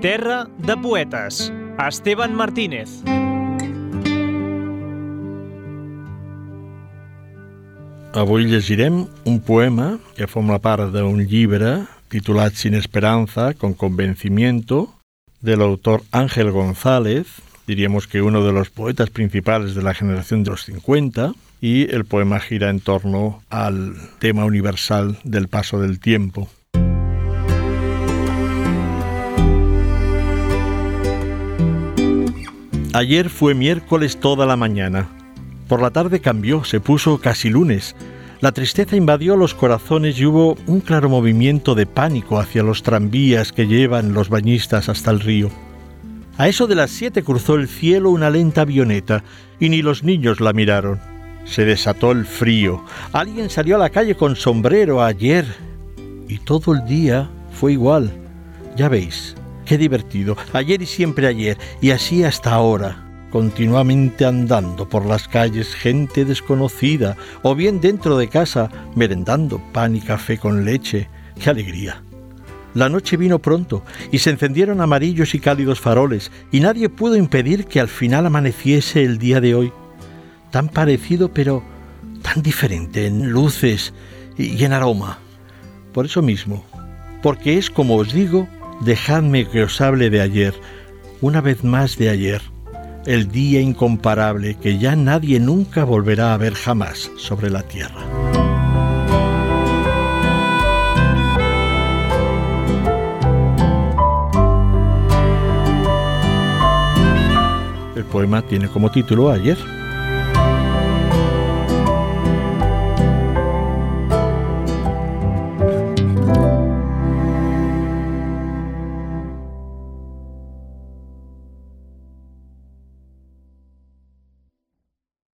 Terra de poetes. Esteban Martínez. Avui llegirem un poema que forma part d'un llibre titulat Sin Esperanza, con convencimiento, del autor Ángel González, diríamos que uno de los poetas principales de la generación de los 50, y el poema gira en torno al tema universal del paso del tiempo. Ayer fue miércoles toda la mañana. Por la tarde cambió, se puso casi lunes. La tristeza invadió los corazones y hubo un claro movimiento de pánico hacia los tranvías que llevan los bañistas hasta el río. A eso de las siete cruzó el cielo una lenta avioneta y ni los niños la miraron. Se desató el frío. Alguien salió a la calle con sombrero ayer y todo el día fue igual. Ya veis, Qué divertido, ayer y siempre ayer, y así hasta ahora, continuamente andando por las calles gente desconocida, o bien dentro de casa, merendando pan y café con leche. ¡Qué alegría! La noche vino pronto y se encendieron amarillos y cálidos faroles, y nadie pudo impedir que al final amaneciese el día de hoy. Tan parecido, pero tan diferente en luces y en aroma. Por eso mismo, porque es como os digo, dejadme que os hable de ayer, una vez más de ayer, el día incomparable que ya nadie nunca volverá a ver jamás sobre la tierra. El poema tiene como título Ayer.